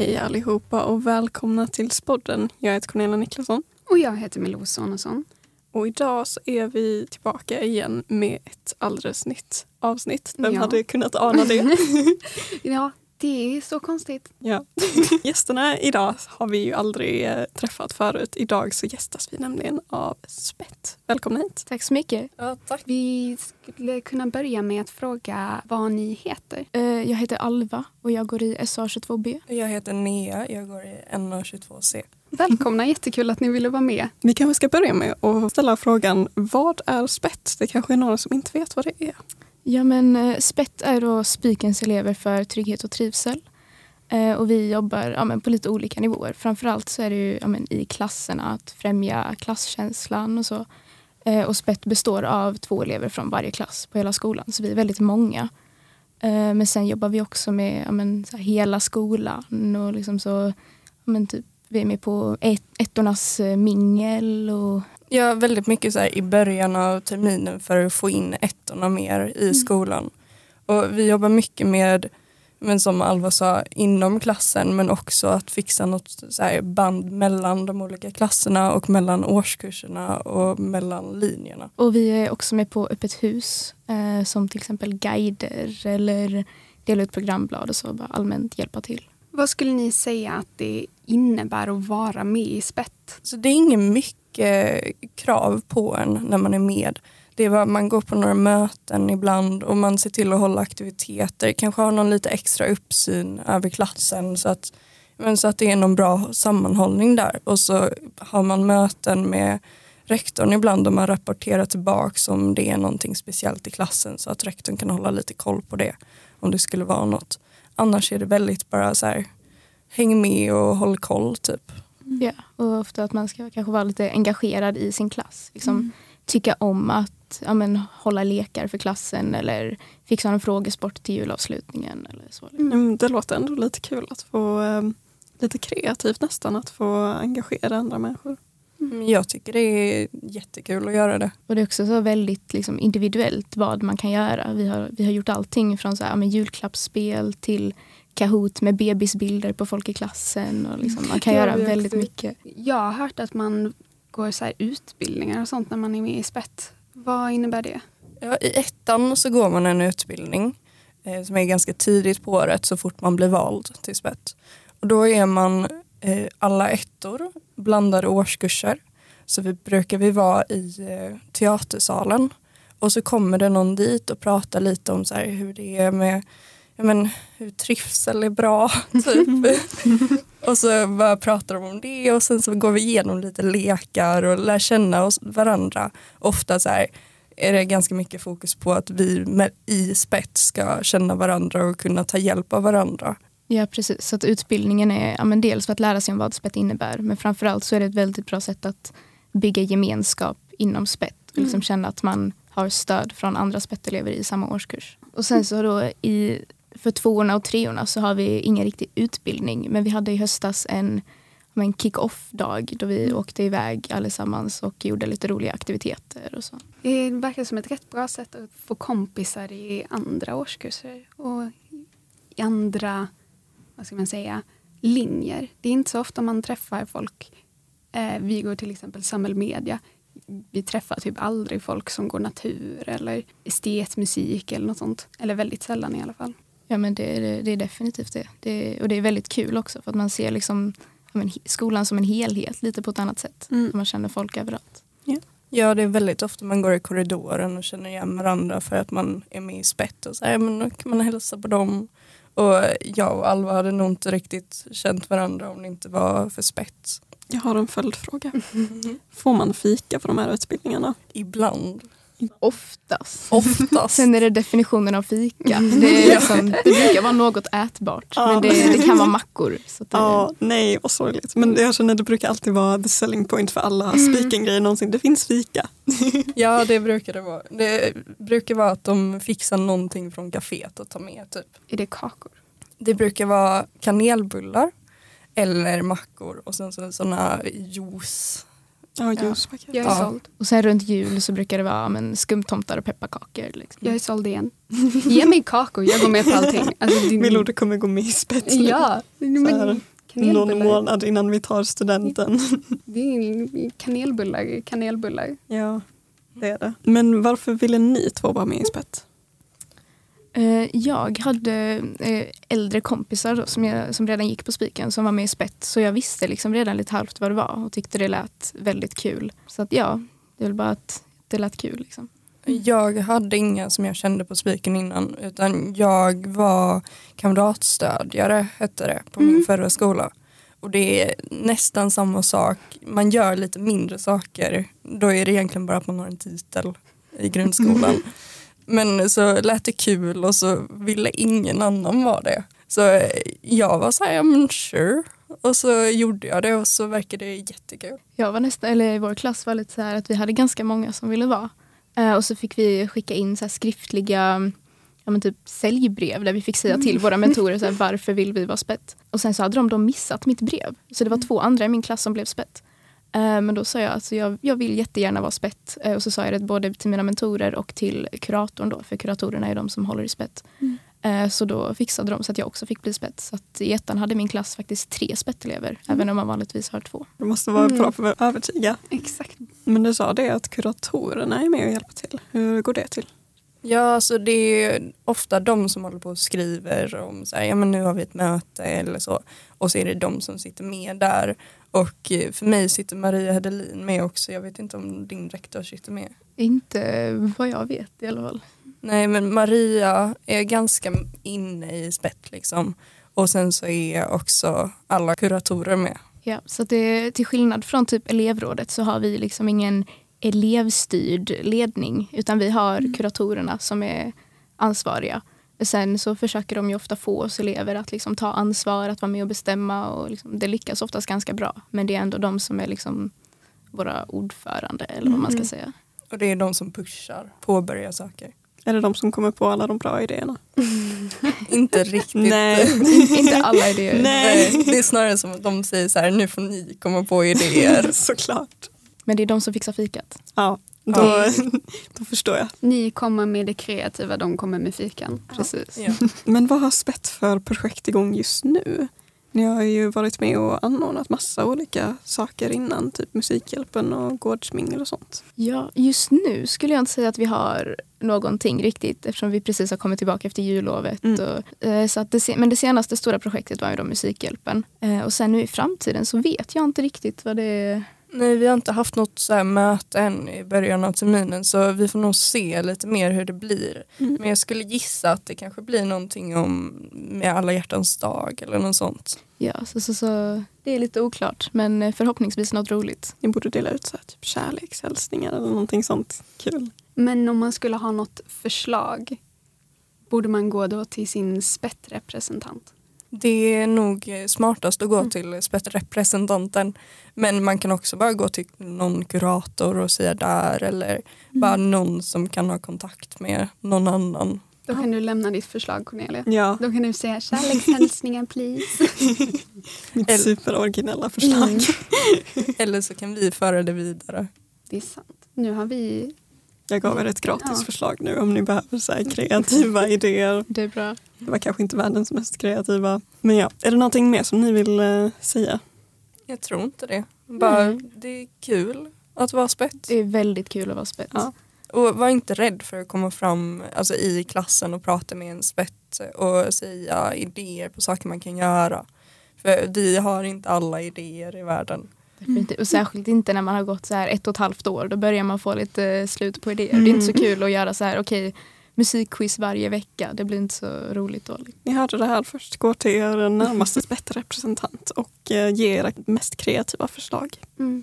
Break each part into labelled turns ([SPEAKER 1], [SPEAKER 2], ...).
[SPEAKER 1] Hej allihopa och välkomna till Spodden. Jag heter Cornelia Niklasson.
[SPEAKER 2] Och jag heter Milou Sonesson.
[SPEAKER 1] Och idag så är vi tillbaka igen med ett alldeles nytt avsnitt. Vem
[SPEAKER 2] Ja.
[SPEAKER 1] hade kunnat ana det?
[SPEAKER 2] Ja, det är så konstigt.
[SPEAKER 1] ja. Gästerna idag har vi ju aldrig eh, träffat förut. Idag så gästas vi nämligen av Spett. Välkomna hit.
[SPEAKER 3] Tack så mycket.
[SPEAKER 1] Ja, tack.
[SPEAKER 2] Vi skulle kunna börja med att fråga vad ni heter.
[SPEAKER 3] Eh, Jag heter Alva och jag går i SA22B.
[SPEAKER 4] Jag heter Nea, jag går i NA22C.
[SPEAKER 2] Välkomna, jättekul att ni ville vara med.
[SPEAKER 1] Vi kanske ska börja med att ställa frågan vad är Spett? Det kanske är någon som inte vet vad det är.
[SPEAKER 3] Ja, men eh, SPETT SPET är då Spikens elever för trygghet och trivsel. Eh, och vi jobbar ja, men på lite olika nivåer. Framförallt så är det ju ja, men i klasserna att främja klasskänslan och så. Eh, och SPET består av två elever från varje klass på hela skolan, så vi är väldigt många. Men sen jobbar vi också med ja, men, så här, hela skolan och liksom så, ja, men, typ, vi är med på ett, ettornas mingel och
[SPEAKER 4] Ja, väldigt mycket så här i början av terminen för att få in ettorna mer i skolan. Och vi jobbar mycket med, men som Alva sa, inom klassen men också att fixa något så här band mellan de olika klasserna och mellan årskurserna och mellan linjerna.
[SPEAKER 3] Och vi är också med på öppet hus eh, som till exempel guider eller dela ut programblad och så, bara allmänt hjälpa till.
[SPEAKER 2] Vad skulle ni säga att det innebär att vara med i spett?
[SPEAKER 4] Så det är inget mycket Eh, krav på en när man är med. Det är bara, man går på några möten ibland och man ser till att hålla aktiviteter. Kanske har någon lite extra uppsyn över klassen så att, men så att det är någon bra sammanhållning där. Och så har man möten med rektorn ibland och man rapporterar tillbaka om det är någonting speciellt i klassen så att rektorn kan hålla lite koll på det om det skulle vara något. Annars är det väldigt bara så här, häng med och håll koll typ.
[SPEAKER 3] Ja, och ofta att man ska kanske vara lite engagerad i sin klass. Liksom, Tycka om att ja, men, hålla lekar för klassen eller fixa en frågesport till julavslutningen. Eller så.
[SPEAKER 1] Mm, Det låter ändå lite kul att få, eh, lite kreativt nästan, att få engagera andra människor.
[SPEAKER 4] Men Jag tycker det är jättekul att göra det.
[SPEAKER 3] Och det är också så väldigt liksom, individuellt vad man kan göra. Vi har, vi har gjort allting från så här, men julklappsspel till Kahoot med bebisbilder på folk i klassen. Och liksom, man kan göra väldigt mycket.
[SPEAKER 2] Jag har hört att man går så här utbildningar och sånt när man är med i spett. Vad innebär det?
[SPEAKER 4] Ja, I ettan så går man en utbildning eh, som är ganska tidigt på året så fort man blir vald till spett. Och då är man eh, alla ettor, blandade årskurser. Så vi brukar vi vara i eh, teatersalen och så kommer det någon dit och pratar lite om så hur det är med ja, men, hur trivsel är bra. Typ. och så bara pratar de om det och sen så går vi igenom lite lekar och lär känna oss varandra. Ofta så här, är det ganska mycket fokus på att vi med, i spets ska känna varandra och kunna ta hjälp av varandra.
[SPEAKER 3] Ja, precis. Så att utbildningen är ja, men dels för att lära sig om vad spett innebär. Men framförallt så är det ett väldigt bra sätt att bygga gemenskap inom spett. Och liksom känna att man har stöd från andra spettelever i samma årskurs. Och sen så då i, för tvåorna och treorna så har vi ingen riktig utbildning. Men vi hade i höstas en, en kick-off-dag då vi åkte iväg allesammans och gjorde lite roliga aktiviteter och så.
[SPEAKER 2] Det verkar som ett rätt bra sätt att få kompisar i andra årskurser och i andra, vad ska man säga, linjer. Det är inte så ofta man träffar folk. Eh, vi går till exempel samhällsmedia. Vi träffar typ aldrig folk som går natur eller estetmusik eller något sånt. Eller väldigt sällan i alla fall.
[SPEAKER 3] Ja men det är, det är definitivt det. det. Och det är väldigt kul också för att man ser liksom, ja, men, skolan som en helhet lite på ett annat sätt.
[SPEAKER 1] Mm.
[SPEAKER 3] Man känner folk överallt.
[SPEAKER 4] Ja, det är väldigt ofta man går i korridoren och känner igen varandra för att man är med i spett och så här, men då kan man hälsa på dem. Och jag och Alva hade nog inte riktigt känt varandra om det inte var för spett.
[SPEAKER 1] Jag har en följdfråga. Får man fika på de här utbildningarna?
[SPEAKER 4] Ibland.
[SPEAKER 3] Oftast.
[SPEAKER 4] Oftast.
[SPEAKER 3] Sen är det definitionen av fika. Det, är liksom, det brukar vara något ätbart.
[SPEAKER 1] Ja.
[SPEAKER 3] Men det, det kan vara mackor. Så det,
[SPEAKER 1] Ja, nej vad sorgligt. Men jag känner att det brukar alltid vara the selling point för alla speaking-grejer någonsin. Det finns fika.
[SPEAKER 4] Ja, det brukar det vara. Det brukar vara att de fixar någonting från kaféet att ta med. Typ.
[SPEAKER 2] Är det kakor?
[SPEAKER 4] Det brukar vara kanelbullar eller mackor och sen så sådana juice.
[SPEAKER 1] Ja, juicepaket.
[SPEAKER 2] Jag är
[SPEAKER 4] Ja.
[SPEAKER 2] såld.
[SPEAKER 3] Och sen runt jul så brukar det vara men, skumtomtar och pepparkakor. Liksom.
[SPEAKER 2] Jag är såld igen. Ge mig kakor, jag går med på allting. Alltså, det-
[SPEAKER 1] Milordet kommer gå med i spets.
[SPEAKER 2] Ja, men
[SPEAKER 1] någon månad innan vi tar studenten.
[SPEAKER 2] Det är kanelbullar, kanelbullar.
[SPEAKER 1] ja, det är det. Men varför ville ni två vara med i spett?
[SPEAKER 3] Eh, Jag hade eh, äldre kompisar då, som, jag, som redan gick på Spiken som var med i spett. Så jag visste liksom redan lite halvt vad det var och tyckte det lät väldigt kul. Så att ja, det är väl bara att det lät kul. Liksom.
[SPEAKER 4] Jag hade inga som jag kände på spiken innan utan jag var kamratstödjare hette det på min förra skola. Och det är nästan samma sak, man gör lite mindre saker. Då är det egentligen bara att man har en titel i grundskolan. Men så lät det kul och så ville ingen annan vara det. Så jag var så här, ja men sure. Och så gjorde jag det och så verkade det jättekul.
[SPEAKER 3] Jag var nästan, eller vår klass var lite så här att vi hade ganska många som ville vara. Eh, och så fick vi skicka in så skriftliga ja, men typ säljbrev där vi fick säga till våra mentorer så här, varför vill vi vara spett. Och sen så hade de då missat mitt brev. Så det var två andra i min klass som blev spett. Eh, men då sa jag att alltså, jag, jag vill jättegärna vara spett. Eh, och så sa jag det både till mina mentorer och till kuratorn då, för kuratorerna är de som håller i spett. Eh, Så då fixade de så att jag också fick bli spett. Så att i ettan hade min klass faktiskt tre spettelever, även om man vanligtvis har två.
[SPEAKER 1] Det måste vara
[SPEAKER 2] Mm.
[SPEAKER 1] bra för att övertyga.
[SPEAKER 2] Exakt.
[SPEAKER 1] Men du sa det att kuratorerna är med och hjälper till. Hur går det till?
[SPEAKER 4] Ja, alltså det är ofta de som håller på och skriver om så här, ja men nu har vi ett möte eller så. Och så är det de som sitter med där. Och eh, för mig sitter Maria Hedelin med också. Jag vet inte om din rektor sitter med.
[SPEAKER 3] Inte vad jag vet i alla fall.
[SPEAKER 4] Nej men Maria är ganska inne i spett liksom. Och sen så är också alla kuratorer med.
[SPEAKER 3] Ja, så det, till skillnad från typ elevrådet så har vi liksom ingen elevstyrd ledning utan vi har kuratorerna som är ansvariga. Sen så försöker de ju ofta få oss elever att liksom ta ansvar, att vara med och bestämma och liksom, det lyckas oftast ganska bra. Men det är ändå de som är liksom våra ordförande eller vad man ska säga.
[SPEAKER 4] Och det är de som pushar, påbörjar saker.
[SPEAKER 1] Är det de som kommer på alla de bra idéerna?
[SPEAKER 4] Inte riktigt.
[SPEAKER 1] Nej.
[SPEAKER 3] Inte alla idéer.
[SPEAKER 1] Nej.
[SPEAKER 4] Nej, det är snarare som att de säger så här, nu får ni komma på idéer.
[SPEAKER 1] Såklart.
[SPEAKER 3] Men det är de som fixar fikat.
[SPEAKER 1] Ja, då,
[SPEAKER 2] Ja.
[SPEAKER 1] då förstår jag.
[SPEAKER 2] Ni kommer med det kreativa, de kommer med fikan.
[SPEAKER 3] Precis.
[SPEAKER 4] Ja.
[SPEAKER 1] Men vad har Spett för projekt igång just nu? Ni har ju varit med och anordnat massa olika saker innan, typ Musikhjälpen och Gårdsmingel och sånt.
[SPEAKER 3] Ja, just nu skulle jag inte säga att vi har någonting riktigt eftersom vi precis har kommit tillbaka efter jullovet.
[SPEAKER 1] Mm.
[SPEAKER 3] Och, eh, så att det, men det senaste stora projektet var ju då Musikhjälpen. Eh, och sen nu i framtiden så vet jag inte riktigt vad det är.
[SPEAKER 4] Nej, vi har inte haft något så här möte än i början av terminen så vi får nog se lite mer hur det blir.
[SPEAKER 1] Mm.
[SPEAKER 4] Men jag skulle gissa att det kanske blir någonting om med alla hjärtans dag eller något sånt.
[SPEAKER 3] Ja, så, så, så, det är lite oklart men eh, förhoppningsvis något roligt.
[SPEAKER 1] Ni borde dela ut så här, typ kärlekshälsningar eller någonting sånt kul.
[SPEAKER 2] Men om man skulle ha något förslag, borde man gå då till sin spettrepresentant?
[SPEAKER 4] Det är nog eh, smartast att gå till representanten men man kan också bara gå till någon kurator och säga där eller bara någon som kan ha kontakt med någon annan.
[SPEAKER 2] Då kan du lämna ditt förslag Cornelia.
[SPEAKER 1] Ja,
[SPEAKER 2] Då kan du säga kärlekshälsningar please.
[SPEAKER 1] mitt superoriginella förslag.
[SPEAKER 2] Mm.
[SPEAKER 4] Eller så kan vi föra det vidare.
[SPEAKER 2] Det är sant. Nu har vi...
[SPEAKER 1] Jag gav er ett gratis
[SPEAKER 2] Ja.
[SPEAKER 1] förslag nu om ni behöver så här kreativa idéer.
[SPEAKER 3] Det är bra.
[SPEAKER 1] Det var kanske inte världens mest kreativa. Men ja, är det någonting mer som ni vill eh, säga?
[SPEAKER 4] Jag tror inte det. Bara, Det är kul att vara spett.
[SPEAKER 3] Det är väldigt kul att vara spets.
[SPEAKER 1] Ja.
[SPEAKER 4] Och var inte rädd för att komma fram alltså, i klassen och prata med en spett och säga idéer på saker man kan göra. För vi har inte alla idéer i världen.
[SPEAKER 3] Definitivt. Och särskilt inte när man har gått så här ett och ett halvt år. Då börjar man få lite eh, slut på idéer. Det är inte så kul att göra så här, okej, musikquiz varje vecka. Det blir inte så roligt då.
[SPEAKER 1] Ni hörde det här först. Gå till er närmaste spettrepresentant och eh, ge era mest kreativa förslag.
[SPEAKER 2] Mm.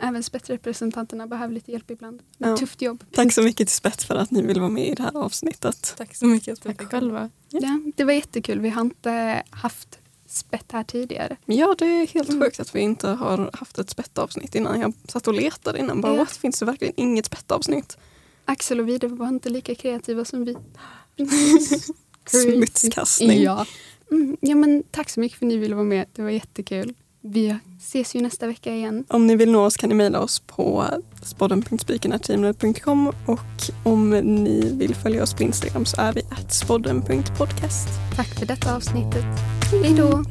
[SPEAKER 2] Även spettrepresentanterna behöver lite hjälp ibland. Det är
[SPEAKER 1] Ja.
[SPEAKER 2] ett tufft jobb.
[SPEAKER 1] Tack så mycket till Spett för att ni vill vara med i det här avsnittet.
[SPEAKER 4] Tack så mycket.
[SPEAKER 3] Tack själva.
[SPEAKER 2] Ja, det var jättekul. Vi har inte haft spett här tidigare.
[SPEAKER 1] Ja, det är helt
[SPEAKER 2] Mm.
[SPEAKER 1] sjukt att vi inte har haft ett spettavsnitt innan. Jag satt och letade innan. Bara,
[SPEAKER 2] Ja.
[SPEAKER 1] what, finns det verkligen inget spettavsnitt?
[SPEAKER 2] Axel och Vide var inte lika kreativa som vi.
[SPEAKER 1] Smutskastning.
[SPEAKER 2] Ja. Mm, ja, men tack så mycket för att ni ville vara med. Det var jättekul. Vi ses ju nästa vecka igen.
[SPEAKER 1] Om ni vill nå oss kan ni mejla oss på spodden.spiken.teamlet.com och om ni vill följa oss på Instagram så är vi at spodden.podcast.
[SPEAKER 2] Tack för detta avsnittet. Hej då!